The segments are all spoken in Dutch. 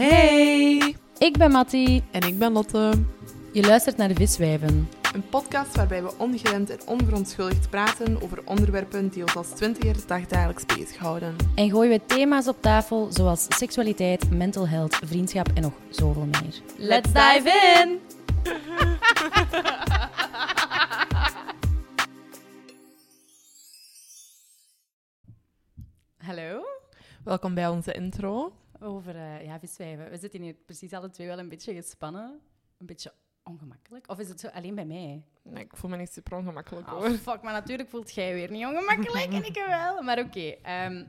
Hey! Ik ben Mattie. En ik ben Lotte. Je luistert naar de Viswijven. Een podcast waarbij we ongeremd en onverontschuldigd praten over onderwerpen die ons als twintigers dagdagelijks bezighouden. En gooien we thema's op tafel zoals seksualiteit, mental health, vriendschap en nog zoveel meer. Let's dive in! Hallo? Welkom bij onze intro. Over eh, ja, viswijven. We zitten hier precies alle twee wel een beetje gespannen. Een beetje ongemakkelijk. Of is het zo alleen bij mij? Nee, ik voel me niet super ongemakkelijk Oh, hoor. fuck, maar natuurlijk voelt jij weer niet ongemakkelijk en ik wel. Maar oké, ehm,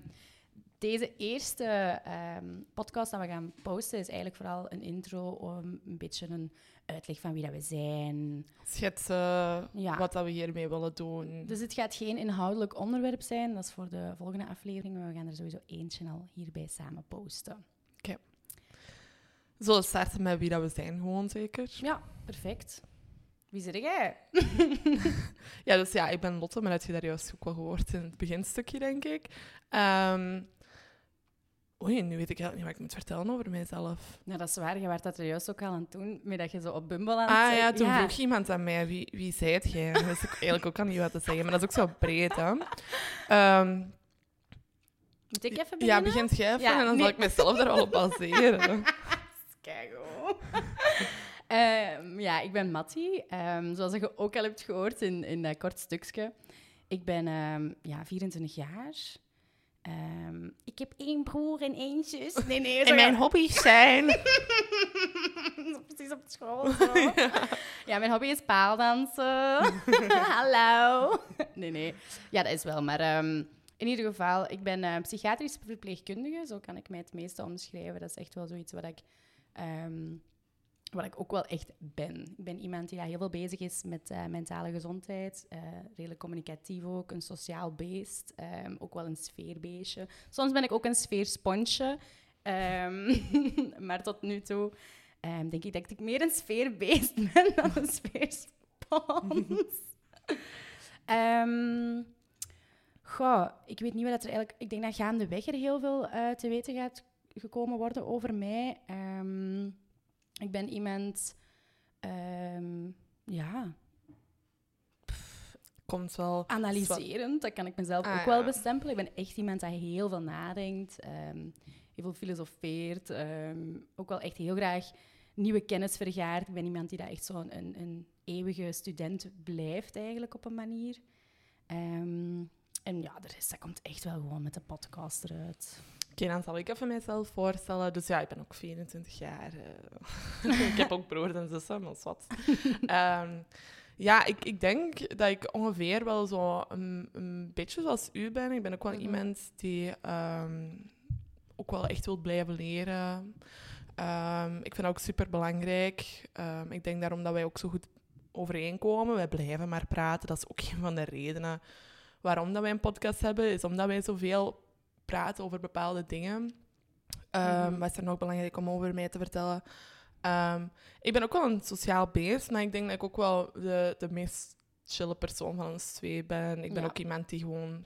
deze eerste ehm, podcast dat we gaan posten is eigenlijk vooral een intro om een beetje een uitleg van wie dat we zijn. Schetsen Ja. wat dat we hiermee willen doen. Dus het gaat geen inhoudelijk onderwerp zijn, dat is voor de volgende aflevering, maar we gaan er sowieso eentje al hierbij samen posten. We zullen starten met wie dat we zijn, gewoon zeker. Ja, perfect. Wie zit jij? Ja, dus ja, ik ben Lotte, maar dat heb je daar juist ook wel gehoord in het beginstukje, denk ik. Ehm oei, nu weet ik eigenlijk niet wat ik moet vertellen over mijzelf. Nou, dat is waar. Je werd dat er juist ook al aan het doen, met dat je zo op Bumble aan het Ah ja, toen vroeg iemand aan mij, wie, wie zijt jij? Dat wist ik eigenlijk ook al niet wat te zeggen, maar dat is ook zo breed, hè. Ehm, Moet ik even beginnen? ja, begint jij even Ja, en dan nee. zal ik mezelf daar op baseren. Kijk Ehm ja, ik ben Mattie. Ehm, zoals je ook al hebt gehoord in, in dat kort stukje. Ik ben ja, 24 jaar. Ehm, ik heb één broer en één zus. Nee, nee. En mijn hobby's zijn... Precies op school. Zo. ja. mijn hobby is paaldansen. Hallo. nee, nee. Ja, dat is wel. Maar ehm, in ieder geval, ik ben eh psychiatrisch verpleegkundige. Zo kan ik mij het meeste omschrijven. Dat is echt wel zoiets wat ik, ehm, wat ik ook wel echt ben. Ik ben iemand die daar heel veel bezig is met eh, mentale gezondheid. eh, redelijk communicatief ook. Een sociaal beest. ehm, ook wel een sfeerbeestje. Soms ben ik ook een sfeersponsje. Ehm, maar tot nu toe ehm, denk ik dat ik meer een sfeerbeest ben dan een sfeerspons. Goh, ik weet niet wat er eigenlijk... Ik denk dat gaandeweg er heel veel eh, te weten gaat gekomen worden over mij. Ik ben iemand... ehm, ja, Komt wel... analyserend. Dat kan ik mezelf Ah, ook wel bestempelen. Ik ben echt iemand die heel veel nadenkt, ehm, heel veel filosofeert. ehm, ook wel echt heel graag nieuwe kennis vergaart. Ik ben iemand die dat echt zo'n een, een eeuwige student blijft, eigenlijk op een manier. En ja, de rest dat komt echt wel gewoon met de podcast eruit. Oké, dan zal ik even mijzelf voorstellen. Dus ja, ik ben ook 24 jaar. eh. ik heb ook broers en zussen, maar wat. Ehm, ja, ik, ik denk dat ik ongeveer wel zo een, een beetje zoals u ben. Ik ben ook wel Mhm. iemand die ehm, ook wel echt wil blijven leren. Ehm, ik vind dat ook super belangrijk. ik denk daarom dat wij ook zo goed overeenkomen. Wij blijven maar praten. Dat is ook een van de redenen waarom dat wij een podcast hebben. Is omdat wij zoveel praten over bepaalde dingen. Ehm Mhm. Wat is er nog belangrijk om over mij te vertellen? Ehm, ik ben ook wel een sociaal beest, maar ik denk dat ik ook wel de, de meest chille persoon van ons twee ben. Ik ben Ja. ook iemand die gewoon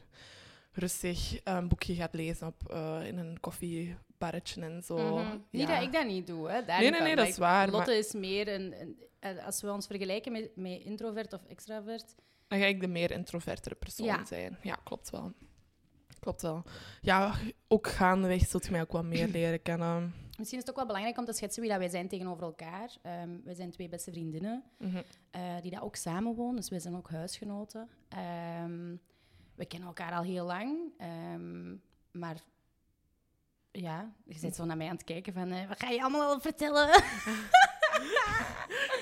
rustig een boekje gaat lezen op, eh, in een koffiebarretje en zo. Mhm. Niet Ja. dat ik dat niet doe, hè. Daar Nee, nee, nee, dat is waar, Lotte is meer een, een... eh, Als we ons vergelijken met, met introvert of extravert... Dan ga ik de meer introvertere persoon Ja. zijn. Ja, klopt wel. Klopt wel. Ja, ook gaandeweg zult je mij ook wel meer leren kennen. Misschien is het ook wel belangrijk om te schetsen wie dat wij zijn tegenover elkaar. Ehm wij zijn twee beste vriendinnen Mhm. eh, die dat ook samenwonen, dus wij zijn ook huisgenoten. Ehm, we kennen elkaar al heel lang, ehm, maar ja, je zit zo naar mij aan het kijken van, eh, wat ga je allemaal al vertellen?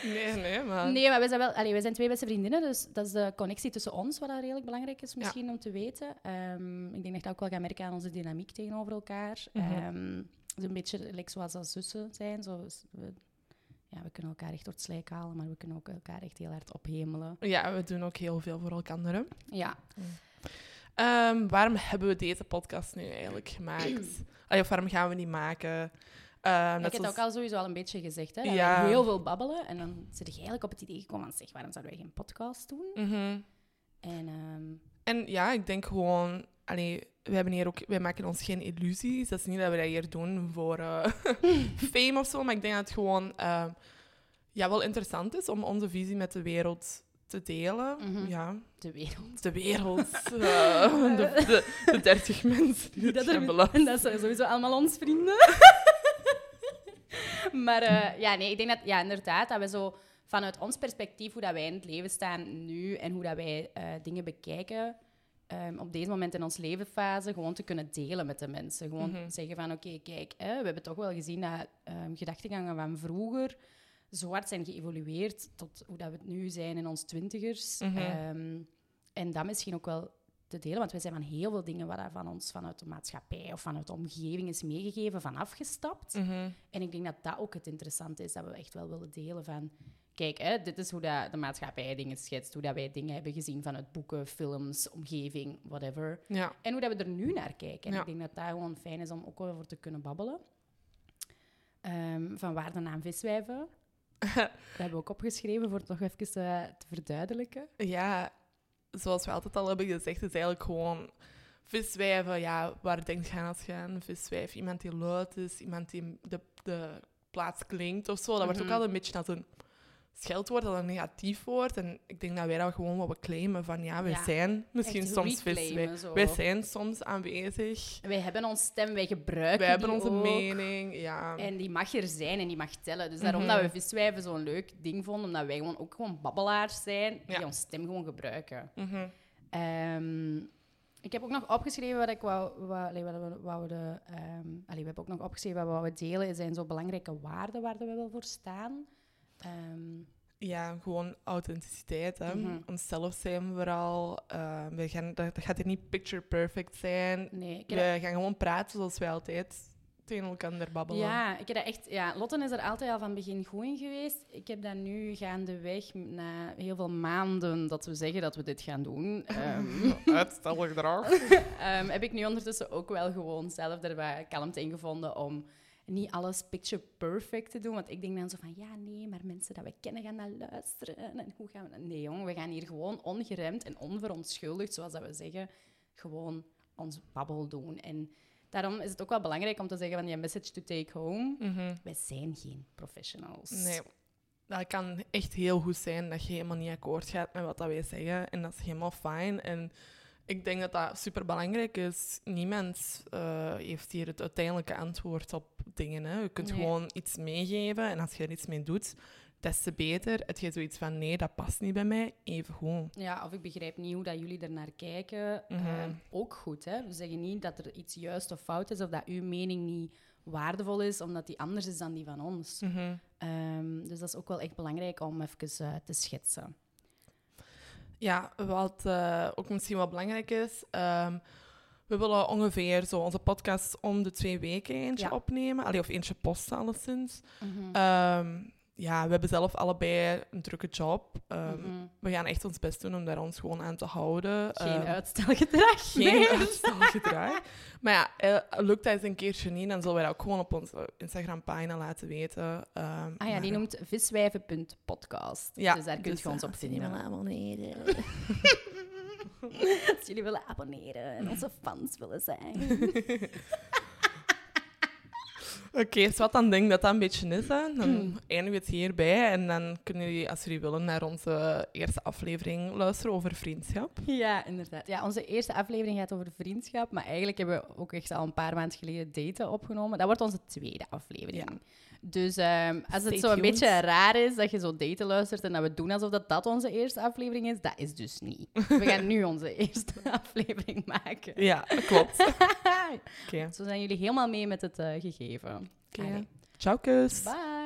Nee, nee, maar... Nee, maar we zijn, wel, allee, we zijn twee beste vriendinnen, dus dat is de connectie tussen ons, wat dat redelijk belangrijk is misschien om te weten. Ehm, ik denk dat je ook wel gaat merken aan onze dynamiek tegenover elkaar. Mhm. Ehm, het is een beetje like, zoals als zussen zijn. Zo, we, ja, we kunnen elkaar echt door het slijk halen, maar we kunnen ook elkaar echt heel hard ophemelen. Ja, we doen ook heel veel voor elkaar. hè. Ja, Ehm, waarom hebben we deze podcast nu eigenlijk gemaakt? Allee, of waarom gaan we die maken? Ehm, ik heb het ook al sowieso al een beetje gezegd. Hè, Ja. heel veel babbelen. En dan zit je eigenlijk op het idee gekomen van, zeg, waarom zouden wij geen podcast doen? Mhm. En ehm, En ja, ik denk gewoon... Allee, we hebben hier ook, wij maken ons geen illusies. Dat is niet dat we dat hier doen voor eh, fame of zo, maar ik denk dat het gewoon eh, ja, wel interessant is om onze visie met de wereld te delen. Mhm. Ja, De wereld. de wereld. eh, de, de, de 30 mensen die Dat, dat er- beluisteren. dat zijn sowieso allemaal ons vrienden. maar eh, ja, nee, ik denk dat, ja, inderdaad, dat we zo vanuit ons perspectief, hoe dat wij in het leven staan nu en hoe dat wij eh, dingen bekijken, ehm, op deze moment in ons levensfase, gewoon te kunnen delen met de mensen. Gewoon Mhm. zeggen van, oké, kijk, hè, we hebben toch wel gezien dat ehm gedachtegangen van vroeger zo hard zijn geëvolueerd tot hoe dat we het nu zijn in ons twintigers. Mhm. Ehm, en dat misschien ook wel te delen, want wij zijn van heel veel dingen wat van ons vanuit de maatschappij of vanuit de omgeving is meegegeven, van afgestapt. Mhm. En ik denk dat dat ook het interessante is, dat we echt wel willen delen van... Kijk, hè, dit is hoe dat de maatschappij dingen schetst, hoe dat wij dingen hebben gezien vanuit boeken, films, omgeving, whatever. Ja. En hoe dat we er nu naar kijken. En Ja. ik denk dat dat gewoon fijn is om ook over te kunnen babbelen. Ehm, van waar de naam viswijven. dat hebben we ook opgeschreven voor het nog even eh, te verduidelijken. ja, zoals we altijd al hebben gezegd, is eigenlijk gewoon viswijven. Ja, waar denk je aan als je aan een viswijf? Iemand die luid is, iemand die de, de plaats klinkt of zo. Dat wordt ook Mhm. altijd een beetje als een scheldwoord, dat een negatief woord. En ik denk dat wij dat gewoon wat claimen van ja, wij Ja, zijn misschien soms viswijf. zo. Wij zijn soms aanwezig. Wij hebben ons stem, wij gebruiken Wij hebben onze ook. mening. Ja. En die mag er zijn en die mag tellen. Dus daarom Mhm. dat we viswijven zo'n leuk ding vonden, omdat wij gewoon ook gewoon babbelaars zijn, die Ja. ons stem gewoon gebruiken. Mhm. Ehm, ik heb ook nog opgeschreven wat ik wou... wat we wouden, ehm, allee, we hebben ook nog opgeschreven wat we delen. zijn zo belangrijke waarden waar we wel voor staan. Ehm, Ja, gewoon authenticiteit. Hè. Mhm. Onszelf zijn we vooral. Eh, we gaan, dat, dat gaat hier niet picture perfect zijn. nee, We gaan gewoon praten zoals wij altijd tegen elkaar babbelen. Ja, ik heb dat echt... Ja, Lotten is er altijd al van begin goed in geweest. Ik heb dat nu gaandeweg, na heel veel maanden dat we zeggen dat we dit gaan doen, ehm, Uitstelgedrag. ehm, heb ik nu ondertussen ook wel gewoon zelf er wat kalmte in gevonden om niet alles picture perfect te doen. Want ik denk dan zo van, ja, nee, maar mensen dat we kennen gaan naar luisteren. En hoe gaan we dat... Nee, jong, we gaan hier gewoon ongeremd en onverontschuldigd, zoals dat we zeggen, gewoon ons babbel doen. En daarom is het ook wel belangrijk om te zeggen van, die message to take home. Mhm. Wij zijn geen professionals. Nee. Dat kan echt heel goed zijn dat je helemaal niet akkoord gaat met wat dat wij zeggen. En dat is helemaal fijn. En ik denk dat dat super belangrijk is. Niemand eh, heeft hier het uiteindelijke antwoord op dingen. Hè. Je kunt Nee. gewoon iets meegeven en als je er iets mee doet, des te beter. Het je zoiets van nee, dat past niet bij mij, even goed. Ja, of ik begrijp niet hoe dat jullie er naar kijken. Eh, ook goed, hè. We zeggen niet dat er iets juist of fout is, of dat uw mening niet waardevol is, omdat die anders is dan die van ons. Mhm. Ehm, dus dat is ook wel echt belangrijk om even eh, te schetsen. Ja, wat eh, ook misschien wel belangrijk is. ehm, we willen ongeveer zo onze podcast om de twee weken eentje Ja. opnemen. Allee, of eentje posten, alleszins. Mhm. Ehm, ja, we hebben zelf allebei een drukke job. Ehm, Mhm. We gaan echt ons best doen om daar ons gewoon aan te houden. Geen Ehm, uitstelgedrag. geen nee. uitstelgedrag. maar ja, eh, lukt dat eens een keertje niet, dan zullen wij dat ook gewoon op onze Instagram-pagina laten weten. Ah ja, maar, die eh, noemt viswijven.podcast. Ja, dus daar kun je dus, ons eh, op je vinden. abonneren. Als jullie willen abonneren en onze fans willen zijn. Oké, dus wat dan denk ik dat dat een beetje is. Hè. Dan Hmm. eindigen we het hierbij. En dan kunnen jullie, als jullie willen, naar onze eerste aflevering luisteren over vriendschap. Ja, inderdaad. Ja, onze eerste aflevering gaat over vriendschap, maar eigenlijk hebben we ook echt al een paar maanden geleden daten opgenomen. Dat wordt onze tweede aflevering. Ja. Dus ehm, als het zo een beetje raar is dat je zo daten luistert en dat we doen alsof dat, dat onze eerste aflevering is, dat is dus niet. We gaan nu onze eerste aflevering maken. Ja, klopt. Oké. Zo zijn jullie helemaal mee met het eh, gegeven. Oké. Allee. Ciao, kus. Bye!